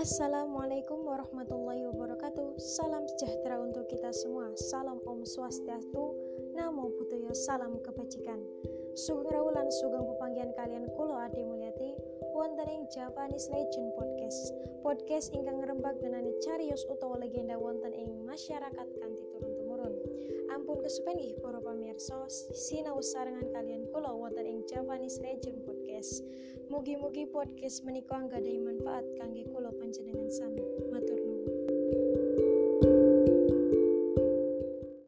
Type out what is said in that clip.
Assalamualaikum warahmatullahi wabarakatuh. Salam sejahtera untuk kita semua. Salam Om Swastiastu Namo Buddhaya Salam Kebajikan. Sugeng rawulan sugeng pepanggian kalian. Kulo adi mulyati wonten ing Japanese Legend Podcast. Podcast ingkang ngrembak denani carios utawa legenda wonten ing masyarakat kanthi turun temurun Ampun kesupen ih para pamirsa sinau sarengan kalian. Kulo wonten ing Japanese Legend Podcast Mugi-mugi podcast menika anggadhahi manfaat kangge kula panjenengan